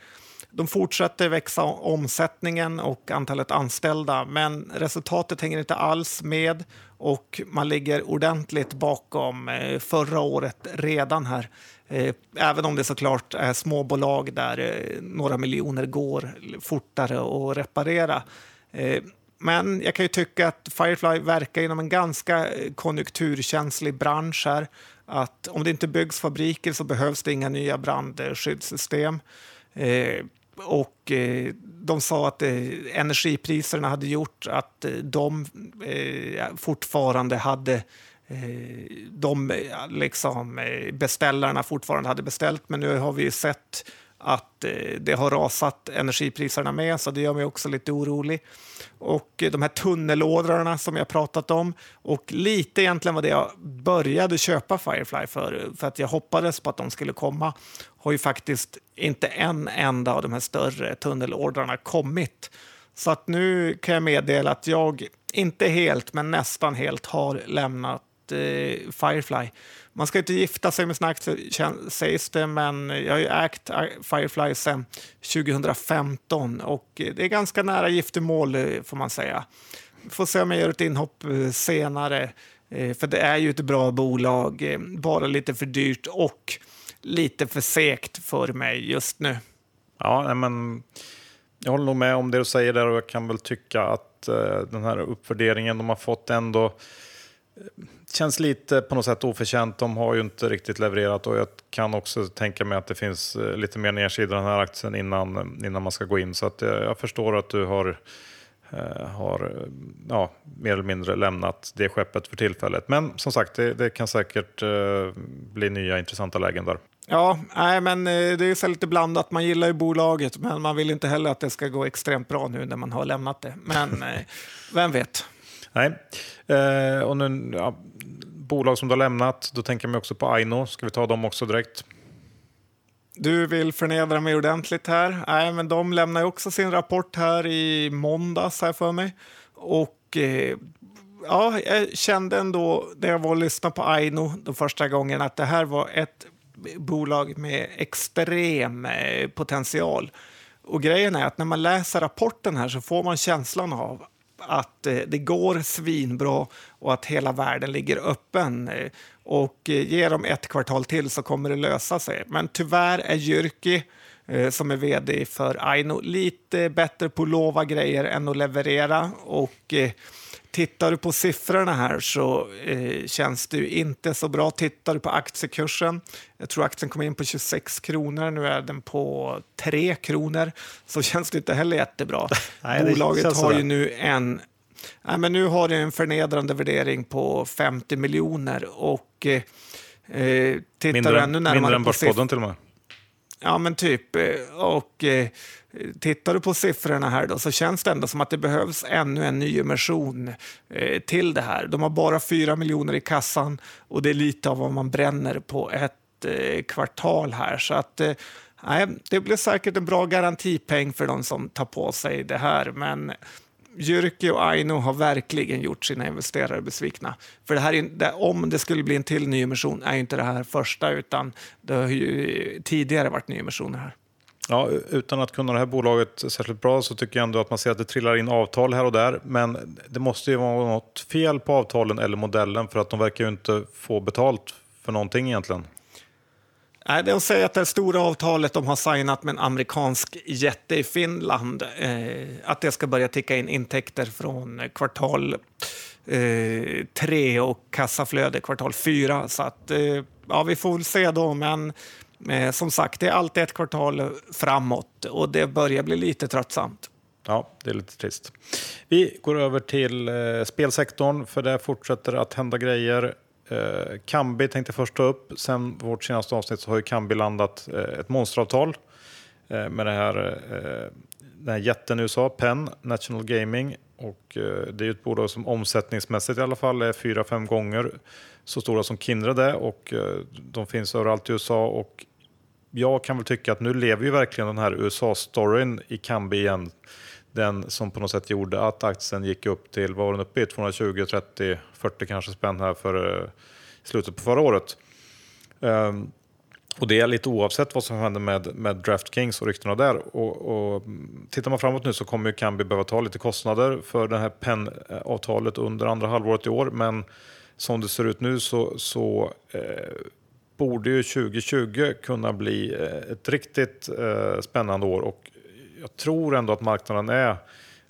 De fortsätter växa omsättningen och antalet anställda, men resultatet hänger inte alls med och man ligger ordentligt bakom förra året redan här. Även om det såklart är småbolag där några miljoner går fortare att reparera. Men jag kan ju tycka att Firefly verkar inom en ganska eh, konjunkturkänslig bransch här. Att om det inte byggs fabriker så behövs det inga nya brandskyddssystem. Eh, och eh, de sa att eh, energipriserna hade gjort att eh, de eh, fortfarande hade eh, de liksom, beställarna fortfarande hade beställt. Men nu har vi sett att eh, det har rasat energipriserna med, så det gör mig också lite orolig. Och eh, de här tunnelådrarna som jag pratat om och lite egentligen vad jag började köpa Firefly för, för att jag hoppades på att de skulle komma, har ju faktiskt inte en enda av de här större tunnelordrarna kommit. Så att nu kan jag meddela att jag, inte helt, men nästan helt har lämnat eh, Firefly. Man ska inte gifta sig med snack sägs det, men jag har ju ägt äh, Firefly sedan 2015 och eh, det är ganska nära giftermål eh, får man säga. Får se om jag gör ett inhopp eh, senare, för det är ju ett bra bolag, bara lite för dyrt och lite för segt för mig just nu. Ja, men jag håller nog med om det du säger där och jag kan väl tycka att den här uppvärderingen de har fått ändå känns lite på något sätt oförtjänt. De har ju inte riktigt levererat och jag kan också tänka mig att det finns eh, lite mer nedsida i den här aktien innan, innan man ska gå in. Så att jag, jag förstår att du har, eh, har ja, mer eller mindre lämnat det skeppet för tillfället. Men som sagt, det, det kan säkert eh, bli nya intressanta lägen där. Ja, nej, men eh, det är så lite blandat. Man gillar ju bolaget, men man vill inte heller att det ska gå extremt bra nu när man har lämnat det. Men eh, *laughs* vem vet? Nej, eh, och nu, ja, bolag som du har lämnat, då tänker jag också på Aino. Ska vi ta dem också direkt? Du vill förnedra mig ordentligt här. Nej, men de lämnar också sin rapport här i måndags här för mig. Och eh, ja, jag kände ändå när jag var och lyssnade på Aino de första gången att det här var ett bolag med extrem eh, potential. Och grejen är att när man läser rapporten här så får man känslan av att eh, det går svinbra och att hela världen ligger öppen. Eh, och eh, ge dem ett kvartal till så kommer det lösa sig. Men tyvärr är Jyrki, eh, som är vd för Aino, lite bättre på att lova grejer än att leverera. Och eh, Tittar du på siffrorna här så eh, känns det ju inte så bra. Tittar du på aktiekursen, jag tror aktien kom in på 26 kronor, nu är den på 3 kronor, så *laughs* känns det inte heller jättebra. *laughs* Nej, Bolaget har ju nu en Nej, men nu har det en förnedrande värdering på 50 miljoner och eh, tittar mindre, du ännu närmare mindre än Börspodden till och med. Ja, men typ. Eh, och eh, tittar du på siffrorna här då, så känns det ändå som att det behövs ännu en nyemission eh, till det här. De har bara 4 miljoner i kassan och det är lite av vad man bränner på ett eh, kvartal här. Så att eh, det blir säkert en bra garantipeng för de som tar på sig det här. Men Jyrki och Aino har verkligen gjort sina investerare besvikna. För det här om det skulle bli en till nyemission är inte det här första, utan det har ju tidigare varit nyemissioner här. Ja, utan att kunna det här bolaget särskilt bra så tycker jag ändå att man ser att det trillar in avtal här och där. Men det måste ju vara något fel på avtalen eller modellen för att de verkar ju inte få betalt för någonting egentligen. Nej, de säger att det stora avtalet de har signat med en amerikansk jätte i Finland, eh, att det ska börja ticka in intäkter från kvartal eh, tre och kassaflöde kvartal fyra. Så att, eh, ja, vi får väl se då, men eh, som sagt, det är alltid ett kvartal framåt och det börjar bli lite tröttsamt. Ja, det är lite trist. Vi går över till eh, spelsektorn, för där fortsätter att hända grejer. Eh, Kambi tänkte först ta upp. Sen vårt senaste avsnitt så har ju Kambi landat eh, ett monsteravtal eh, med det här, eh, den här jätten i USA, Penn National Gaming. och eh, det är ett bolag som omsättningsmässigt i alla fall är fyra, fem gånger så stora som Kindred är och eh, de finns överallt i USA. Och jag kan väl tycka att nu lever ju verkligen den här USA-storyn i Kambi igen. Den som på något sätt gjorde att aktien gick upp till, vad var den uppe i, 220, 30, 40 kanske spänn här för eh, slutet på förra året. Um, och det är lite oavsett vad som händer med, med DraftKings och ryktena där. Och, och, tittar man framåt nu så kommer ju Kambi behöva ta lite kostnader för det här PEN-avtalet eh, under andra halvåret i år. Men som det ser ut nu så, så eh, borde ju 2020 kunna bli eh, ett riktigt eh, spännande år. Och jag tror ändå att marknaden är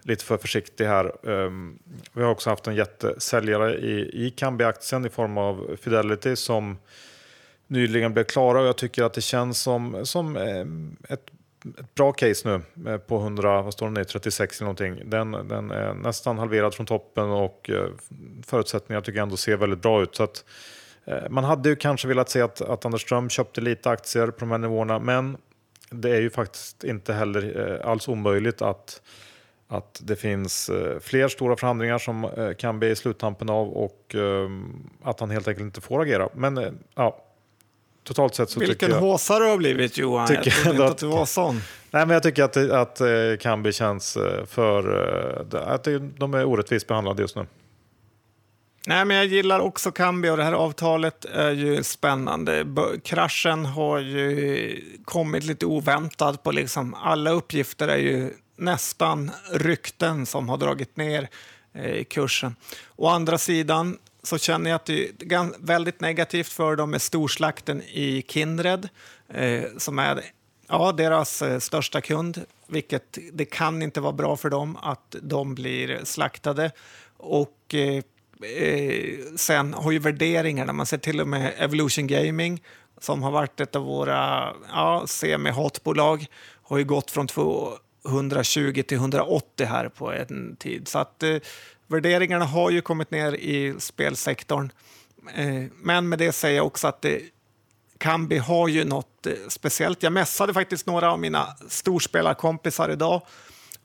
lite för försiktig här. Ehm, vi har också haft en jättesäljare i, i Kambi-aktien i form av Fidelity som nyligen blev klara och jag tycker att det känns som, som ehm, ett, ett bra case nu eh, på 100, vad står den i, 36 eller någonting. Den, den är nästan halverad från toppen och eh, förutsättningarna tycker jag ändå ser väldigt bra ut. Så att, eh, man hade ju kanske velat se att, att Anders Ström köpte lite aktier på de här nivåerna men det är ju faktiskt inte heller alls omöjligt att att det finns fler stora förhandlingar som kan bli i sluttampen av och att han helt enkelt inte får agera. Men ja, totalt sett så Vilken tycker jag... håsare du har blivit Johan. Jag trodde inte att du var sån. Nej, men jag tycker att, att eh, Kambi känns eh, för... Eh, att de är orättvist behandlade just nu. Nej, men jag gillar också Kambi och det här avtalet är ju spännande. Kraschen har ju kommit lite oväntat på liksom alla uppgifter är ju nästan rykten som har dragit ner kursen. Å andra sidan så känner jag att det är väldigt negativt för dem med storslakten i Kindred eh, som är ja, deras eh, största kund, vilket det kan inte vara bra för dem att de blir slaktade. Och eh, eh sen har ju värderingarna, man ser till och med Evolution Gaming som har varit ett av våra ja, semi-hatbolag, har ju gått från 120 till 180 här på en tid. Så att eh, Värderingarna har ju kommit ner i spelsektorn. Eh, men med det säger jag också att det, Kambi har ju något eh, speciellt. Jag mässade faktiskt några av mina storspelarkompisar idag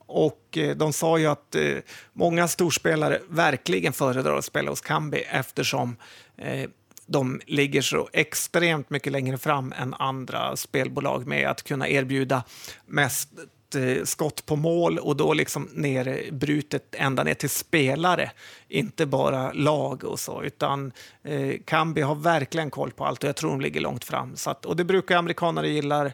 och eh, de sa ju att eh, många storspelare verkligen föredrar att spela hos Kambi eftersom eh, de ligger så extremt mycket längre fram än andra spelbolag med att kunna erbjuda mest Eh, skott på mål och då liksom nerbrutet eh, ända ner till spelare, inte bara lag och så, utan eh, Kambi har verkligen koll på allt och jag tror de ligger långt fram. Så att, och det brukar amerikanare gilla.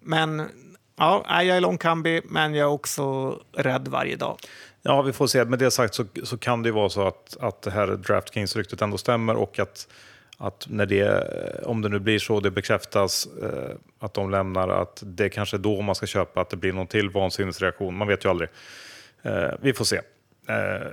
men ja, jag är lång Kambi, men jag är också rädd varje dag. Ja, vi får se. Med det sagt så, så kan det ju vara så att, att det här DraftKings-ryktet ändå stämmer och att att när det, eh, om det nu blir så, det bekräftas eh, att de lämnar, att det kanske är då man ska köpa, att det blir någon till vansinnesreaktion. Man vet ju aldrig. Eh, vi får se. Eh,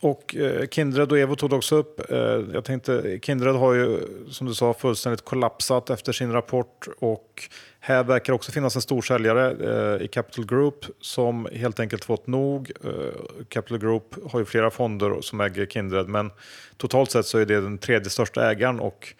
och eh, Kindred och Evo tog också upp. Eh, jag tänkte, Kindred har ju, som du sa, fullständigt kollapsat efter sin rapport och här verkar också finnas en stor säljare eh, i Capital Group som helt enkelt fått nog. Eh, Capital Group har ju flera fonder som äger Kindred men totalt sett så är det den tredje största ägaren och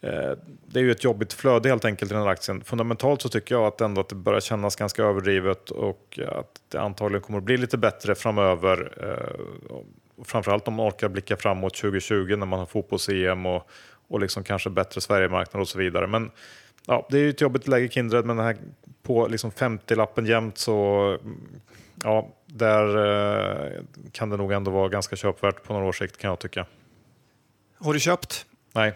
eh, det är ju ett jobbigt flöde helt enkelt i den här aktien. Fundamentalt så tycker jag att, ändå att det börjar kännas ganska överdrivet och att det antagligen kommer att bli lite bättre framöver. Eh, framförallt om man orkar blicka framåt 2020 när man har fotbolls-EM och, och liksom kanske bättre Sverigemarknad och så vidare. Men ja, det är ju ett jobbigt läge Kindred, men den här på liksom 50-lappen jämt så ja, där eh, kan det nog ändå vara ganska köpvärt på några års sikt kan jag tycka. Har du köpt? Nej.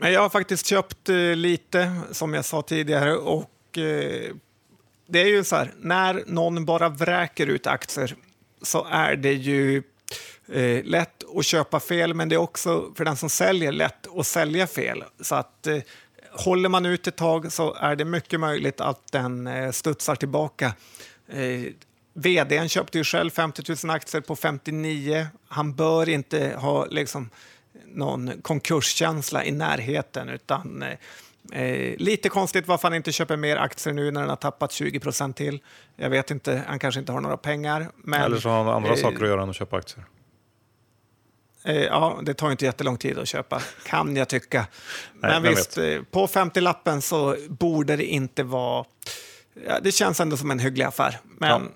Jag har faktiskt köpt eh, lite, som jag sa tidigare. och eh, Det är ju så här, när någon bara vräker ut aktier så är det ju eh, lätt att köpa fel, men det är också för den som säljer lätt att sälja fel. Så att eh, håller man ut ett tag så är det mycket möjligt att den eh, studsar tillbaka. Eh, Vdn köpte ju själv 50 000 aktier på 59. Han bör inte ha liksom, någon konkurskänsla i närheten utan eh, Eh, lite konstigt varför han inte köper mer aktier nu när den har tappat 20 procent till. Jag vet inte, han kanske inte har några pengar. Men, Eller så har han andra eh, saker att göra än att köpa aktier. Eh, ja, det tar inte jättelång tid att köpa, kan jag tycka. *laughs* Men Nej, visst, eh, på 50-lappen så borde det inte vara... Ja, det känns ändå som en hygglig affär. Men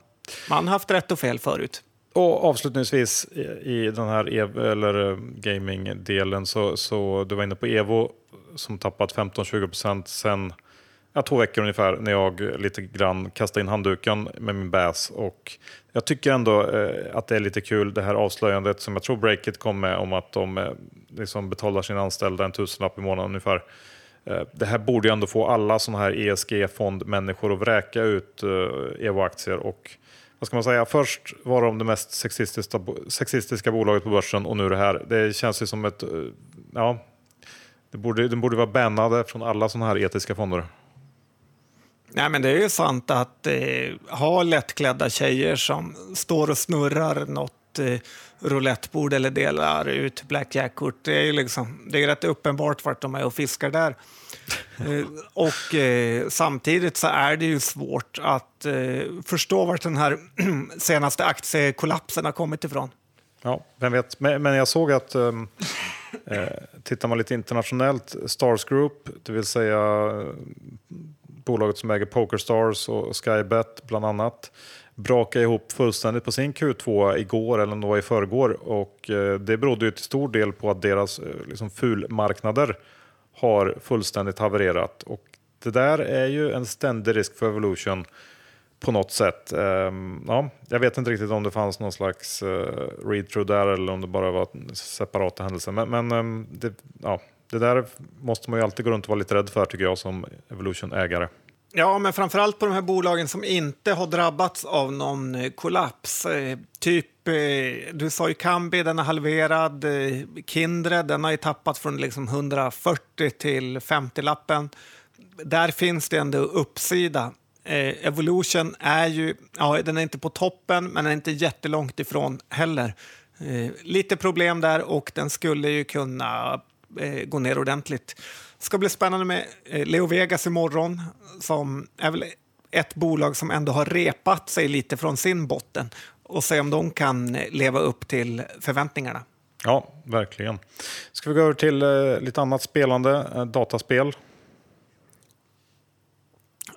Man har haft rätt och fel förut. Och avslutningsvis i den här ev eller eh, gaming-delen så, så du var inne på Evo som tappat 15-20% sen ja, två veckor ungefär när jag lite grann kastade in handduken med min bäs. Och jag tycker ändå eh, att det är lite kul det här avslöjandet som jag tror Breakit kom med om att de eh, liksom betalar sina anställda en tusenlapp i månaden ungefär. Eh, det här borde ju ändå få alla sådana här ESG-fondmänniskor att vräka ut eh, Evo-aktier. Och vad ska man säga, först var de det mest sexistiska, sexistiska bolaget på börsen och nu det här. Det känns ju som ett... Eh, ja, det borde, de borde vara bannade från alla sådana här etiska fonder. Nej, men det är ju sant att eh, ha lättklädda tjejer som står och snurrar något eh, roulettebord eller delar ut blackjack-kort. Det är ju liksom, det är rätt uppenbart vart de är och fiskar där. *laughs* Eh, och eh, samtidigt så är det ju svårt att eh, förstå vart den här *clears throat* senaste aktiekollapsen har kommit ifrån. Ja, vem vet. Men, men jag såg att um, eh, tittar man lite internationellt, Stars Group, det vill säga bolaget som äger Pokerstars och Skybet bland annat, brakade ihop fullständigt på sin Q2 igår eller om det var i förrgår. Och eh, det berodde ju till stor del på att deras eh, liksom, fulmarknader har fullständigt havererat. Och det där är ju en ständig risk för Evolution på något sätt. Ehm, ja, jag vet inte riktigt om det fanns någon slags eh, read-through där eller om det bara var separata händelser. Men, men ehm, det, ja, det där måste man ju alltid gå runt och vara lite rädd för tycker jag som Evolution-ägare. Ja, men framförallt på de här bolagen som inte har drabbats av någon eh, kollaps. Eh, typ, eh, du sa ju Kambi, den är halverad. Kindred, den har ju tappat från liksom 140 till 50-lappen. Där finns det ändå uppsida. Evolution är ju, ja, den är inte på toppen, men den är inte jättelångt ifrån heller. Lite problem där och den skulle ju kunna eh, gå ner ordentligt. ska bli spännande med eh, Leo Vegas imorgon, som är väl ett bolag som ändå har repat sig lite från sin botten och se om de kan eh, leva upp till förväntningarna. Ja, verkligen. Ska vi gå över till eh, lite annat spelande, eh, dataspel.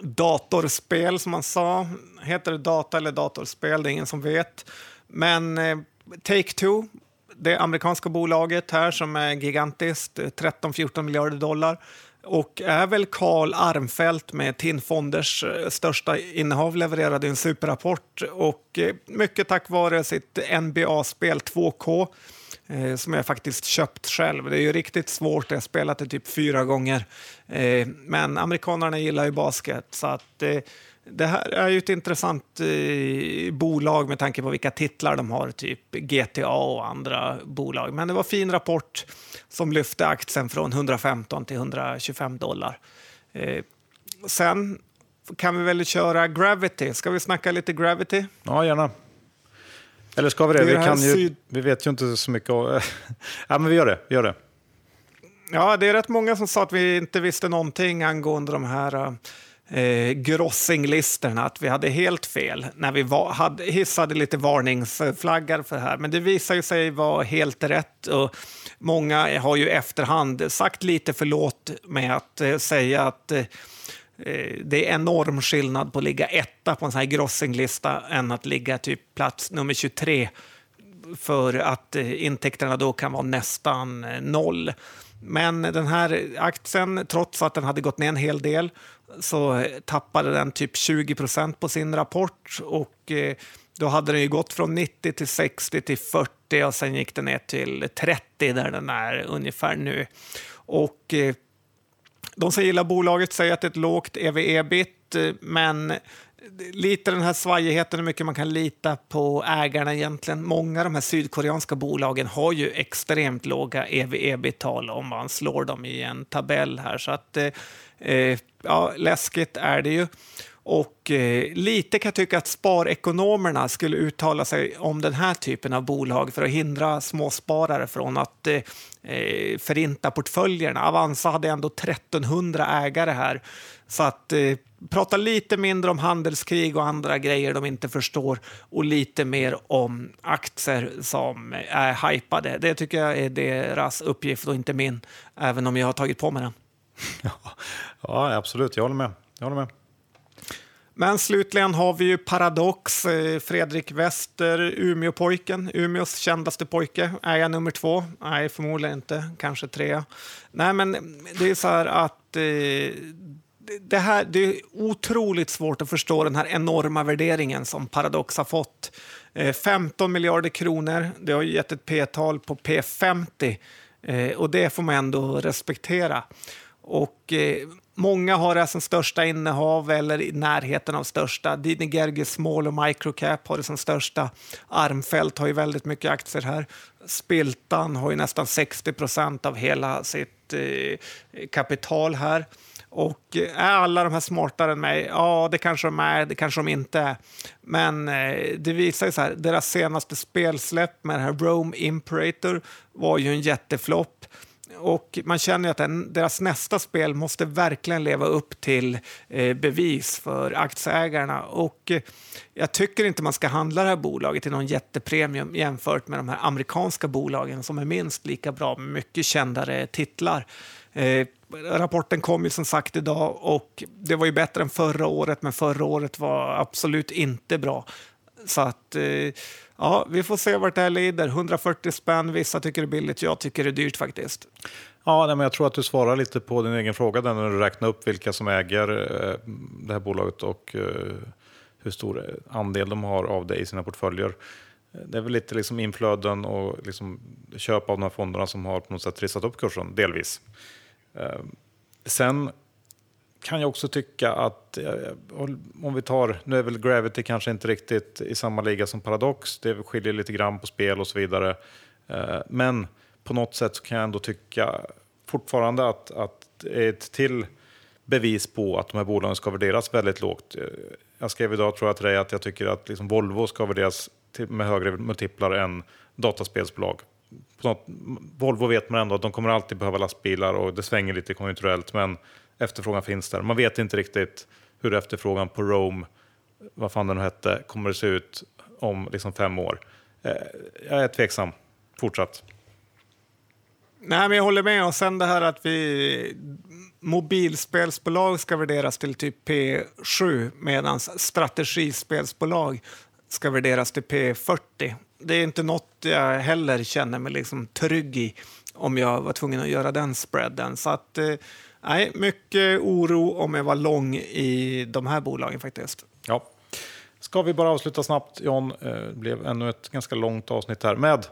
datorspel som man sa. Heter det data eller datorspel? Det är ingen som vet. Men eh, Take-Two, det amerikanska bolaget här som är gigantiskt, 13-14 miljarder dollar och är väl Karl Armfelt med TIN Fonders eh, största innehav levererade en superrapport och eh, mycket tack vare sitt NBA-spel 2K eh, som jag faktiskt köpt själv. Det är ju riktigt svårt, jag har spelat det typ fyra gånger. Men amerikanerna gillar ju basket så att det här är ju ett intressant eh, bolag med tanke på vilka titlar de har, typ GTA och andra bolag. Men det var fin rapport som lyfte aktien från 115 till 125 dollar. Eh, sen kan vi väl köra Gravity. Ska vi snacka lite Gravity? Ja, gärna. Eller ska vi det? Det Vi, kan ju, syd- vi vet ju inte så mycket. om- *laughs* ja, men vi gör det. Vi gör det. Ja, det är rätt många som sa att vi inte visste någonting angående de här eh, grossinglistorna, att vi hade helt fel när vi var, hade, hissade lite varningsflaggar för det här. Men det visar ju sig vara helt rätt och många har ju i efterhand sagt lite förlåt med att eh, säga att eh, eh, det är enorm skillnad på att ligga etta på en sån här grossinglista än att ligga typ plats nummer 23 för att eh, intäkterna då kan vara nästan eh, noll. Men den här aktien, trots att den hade gått ner en hel del, så eh, tappade den typ 20 procent på sin rapport och eh, då hade den ju gått från 90 till 60 till 40 och sen gick den ner till 30 där den är ungefär nu. Och eh, de som gillar bolaget säger att det är ett lågt ev-ebit, men lite den här svajigheten hur mycket man kan lita på ägarna egentligen. Många av de här sydkoreanska bolagen har ju extremt låga ev-ebit-tal om man slår dem i en tabell här. Så att, eh, ja, läskigt är det ju. Och eh, lite kan jag tycka att sparekonomerna skulle uttala sig om den här typen av bolag för att hindra småsparare från att eh, eh förinta portföljerna. Avanza hade ändå 1300 ägare här. Så att eh, prata lite mindre om handelskrig och andra grejer de inte förstår och lite mer om aktier som är hypade. Det tycker jag är deras uppgift och inte min, även om jag har tagit på mig den. *laughs* Ja, absolut. Jag håller med. Jag håller med. Men slutligen har vi ju Paradox, eh, Fredrik Wester, Umeåpojken, Umeås kändaste pojke. Är jag nummer två? Nej, förmodligen inte. Kanske tre. Nej, men det är så här att eh, det, här, det är otroligt svårt att förstå den här enorma värderingen som Paradox har fått. Eh, 15 miljarder kronor, det har gett ett P-tal på P50 eh, och det får man ändå respektera. Och eh, Många har det som största innehav eller i närheten av största. Dini Gerges Small och Microcap har det som största. Armfelt har ju väldigt mycket aktier här. Spiltan har ju nästan 60 procent av hela sitt eh, kapital här. Och eh, är alla de här smartare än mig? Ja, det kanske de är, det kanske de inte är. Men eh, det visar ju så här, deras senaste spelsläpp med det här Rome Imperator var ju en jätteflopp och man känner att den, deras nästa spel måste verkligen leva upp till eh, bevis för aktieägarna. Och eh, jag tycker inte man ska handla det här bolaget till någon jättepremium jämfört med de här amerikanska bolagen som är minst lika bra med mycket kändare titlar. Eh, rapporten kom ju som sagt idag och det var ju bättre än förra året, men förra året var absolut inte bra. Så att, eh, ja, vi får se vart det här leder. 140 spänn, vissa tycker det är billigt, jag tycker det är dyrt faktiskt. Ja, nej, men jag tror att du svarar lite på din egen fråga där när du räknar upp vilka som äger eh, det här bolaget och eh, hur stor andel de har av det i sina portföljer. Det är väl lite liksom inflöden och liksom köp av de här fonderna som har på något sätt trissat upp kursen, delvis. Eh, sen kan jag också tycka att, eh, om vi tar, nu är väl Gravity kanske inte riktigt i samma liga som Paradox, det skiljer lite grann på spel och så vidare. Eh, men på något sätt kan jag ändå tycka fortfarande att, att det är ett till bevis på att de här bolagen ska värderas väldigt lågt. Eh, jag skrev idag tror jag till dig att jag tycker att liksom Volvo ska värderas med högre multiplar än dataspelsbolag. På något, Volvo vet man ändå att de kommer alltid behöva lastbilar och det svänger lite konjunkturellt men efterfrågan finns där. Man vet inte riktigt hur efterfrågan på Rome, vad fan den nu hette, kommer att se ut om liksom fem år. Eh, jag är tveksam fortsatt. Nej, men jag håller med. Och sen det här att vi mobilspelsbolag ska värderas till typ P7 medan strategispelsbolag ska värderas till P40. Det är inte något jag heller känner mig liksom trygg i om jag var tvungen att göra den spreaden. Så att, eh, Nej, mycket oro om jag var lång i de här bolagen faktiskt. Ja. Ska vi bara avsluta snabbt, John? Eh, det blev ännu ett ganska långt avsnitt här med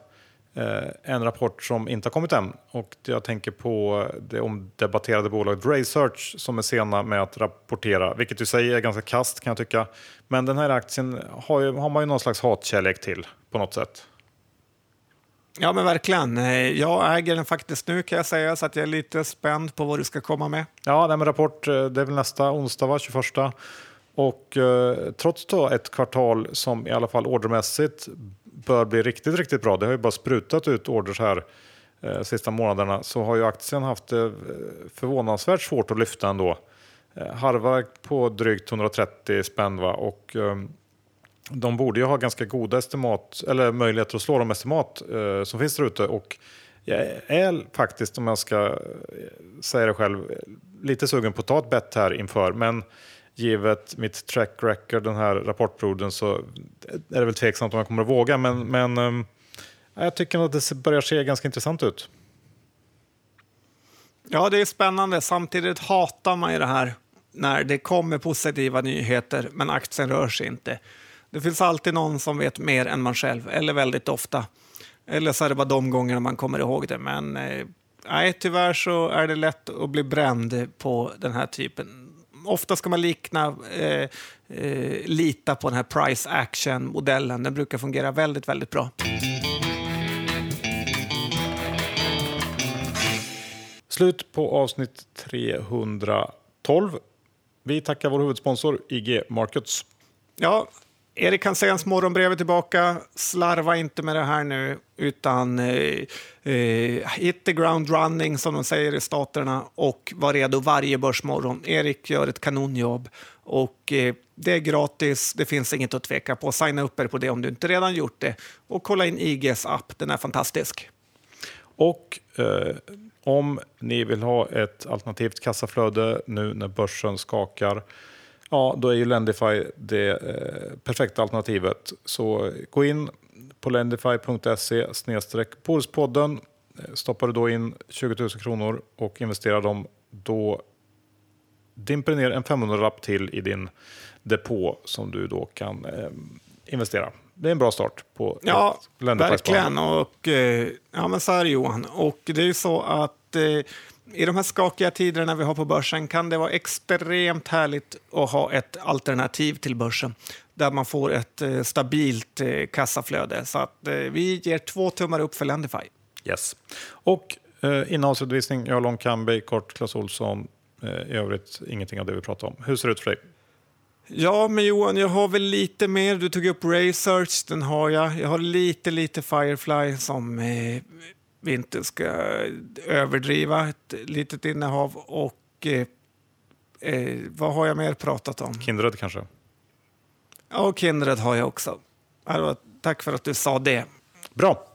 eh, en rapport som inte har kommit än. Och jag tänker på det omdebatterade bolaget Research som är sena med att rapportera, vilket i sig är ganska kast kan jag tycka. Men den här aktien har, ju, har man ju någon slags hatkärlek till på något sätt. Ja, men verkligen. Eh, jag äger den faktiskt nu kan jag säga, så att jag är lite spänd på vad du ska komma med. Ja, det med rapport, eh, det är väl nästa onsdag, va? 21. Och eh, trots då ett kvartal som i alla fall ordermässigt bör bli riktigt, riktigt bra. Det har ju bara sprutat ut orders här eh, sista månaderna så har ju aktien haft det eh, förvånansvärt svårt att lyfta ändå. Eh, Harva på drygt 130 spänn va? och eh, de borde ju ha ganska goda estimat, eller möjligheter att slå de estimat eh, som finns där ute. Och jag är faktiskt, om jag ska eh, säga det själv, lite sugen på att ta ett bett här inför. Men givet mitt track record, den här rapportperioden, så är det väl tveksamt om jag kommer att våga. Men, men eh, jag tycker att det börjar se ganska intressant ut. Ja, det är spännande. Samtidigt hatar man ju det här när det kommer positiva nyheter, men aktien rör sig inte. Det finns alltid någon som vet mer än man själv, eller väldigt ofta. Eller så är det bara de gångerna man kommer ihåg det. Men eh, nej, tyvärr så är det lätt att bli bränd på den här typen. Ofta ska man likna, eh, eh, lita på den här price action-modellen. Den brukar fungera väldigt, väldigt bra. Slut på avsnitt 312. Vi tackar vår huvudsponsor IG Markets. Ja, Erik Hanséns morgonbrev är tillbaka. Slarva inte med det här nu, utan eh, eh, hit the ground running som de säger i staterna och var redo varje börsmorgon. Erik gör ett kanonjobb och eh, det är gratis. Det finns inget att tveka på. Signa upp er på det om du inte redan gjort det och kolla in IGs app. Den är fantastisk. Och eh, om ni vill ha ett alternativt kassaflöde nu när börsen skakar ja, då är ju Lendify det eh, perfekta alternativet. Så gå in på lendify.se Polspodden. Eh, stoppar du då in 20 000 kronor och investerar dem, då dimper ner en 500-lapp till i din depå som du då kan eh, investera. Det är en bra start på Ja, verkligen. Och, eh, ja, men så är det Johan. Och det är ju så att eh, i de här skakiga tiderna vi har på börsen kan det vara extremt härligt att ha ett alternativ till börsen där man får ett eh, stabilt eh, kassaflöde. Så att, eh, vi ger två tummar upp för Lendify. Yes. Och eh, innehållsredovisning, jag Long Camby, kort Clas Ohlson. Eh, I övrigt ingenting av det vi pratar om. Hur ser det ut för dig? Ja, men Johan, jag har väl lite mer. Du tog upp Research, den har jag. Jag har lite, lite Firefly som eh, vi inte ska överdriva. Ett litet innehav. Och eh, eh, vad har jag mer pratat om? Kindred kanske? Ja, och Kindred har jag också. Var- Tack för att du sa det. Bra.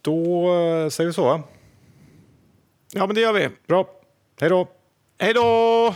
Då eh, säger vi så. Ja, men det gör vi. Bra. Hej då! Hej då!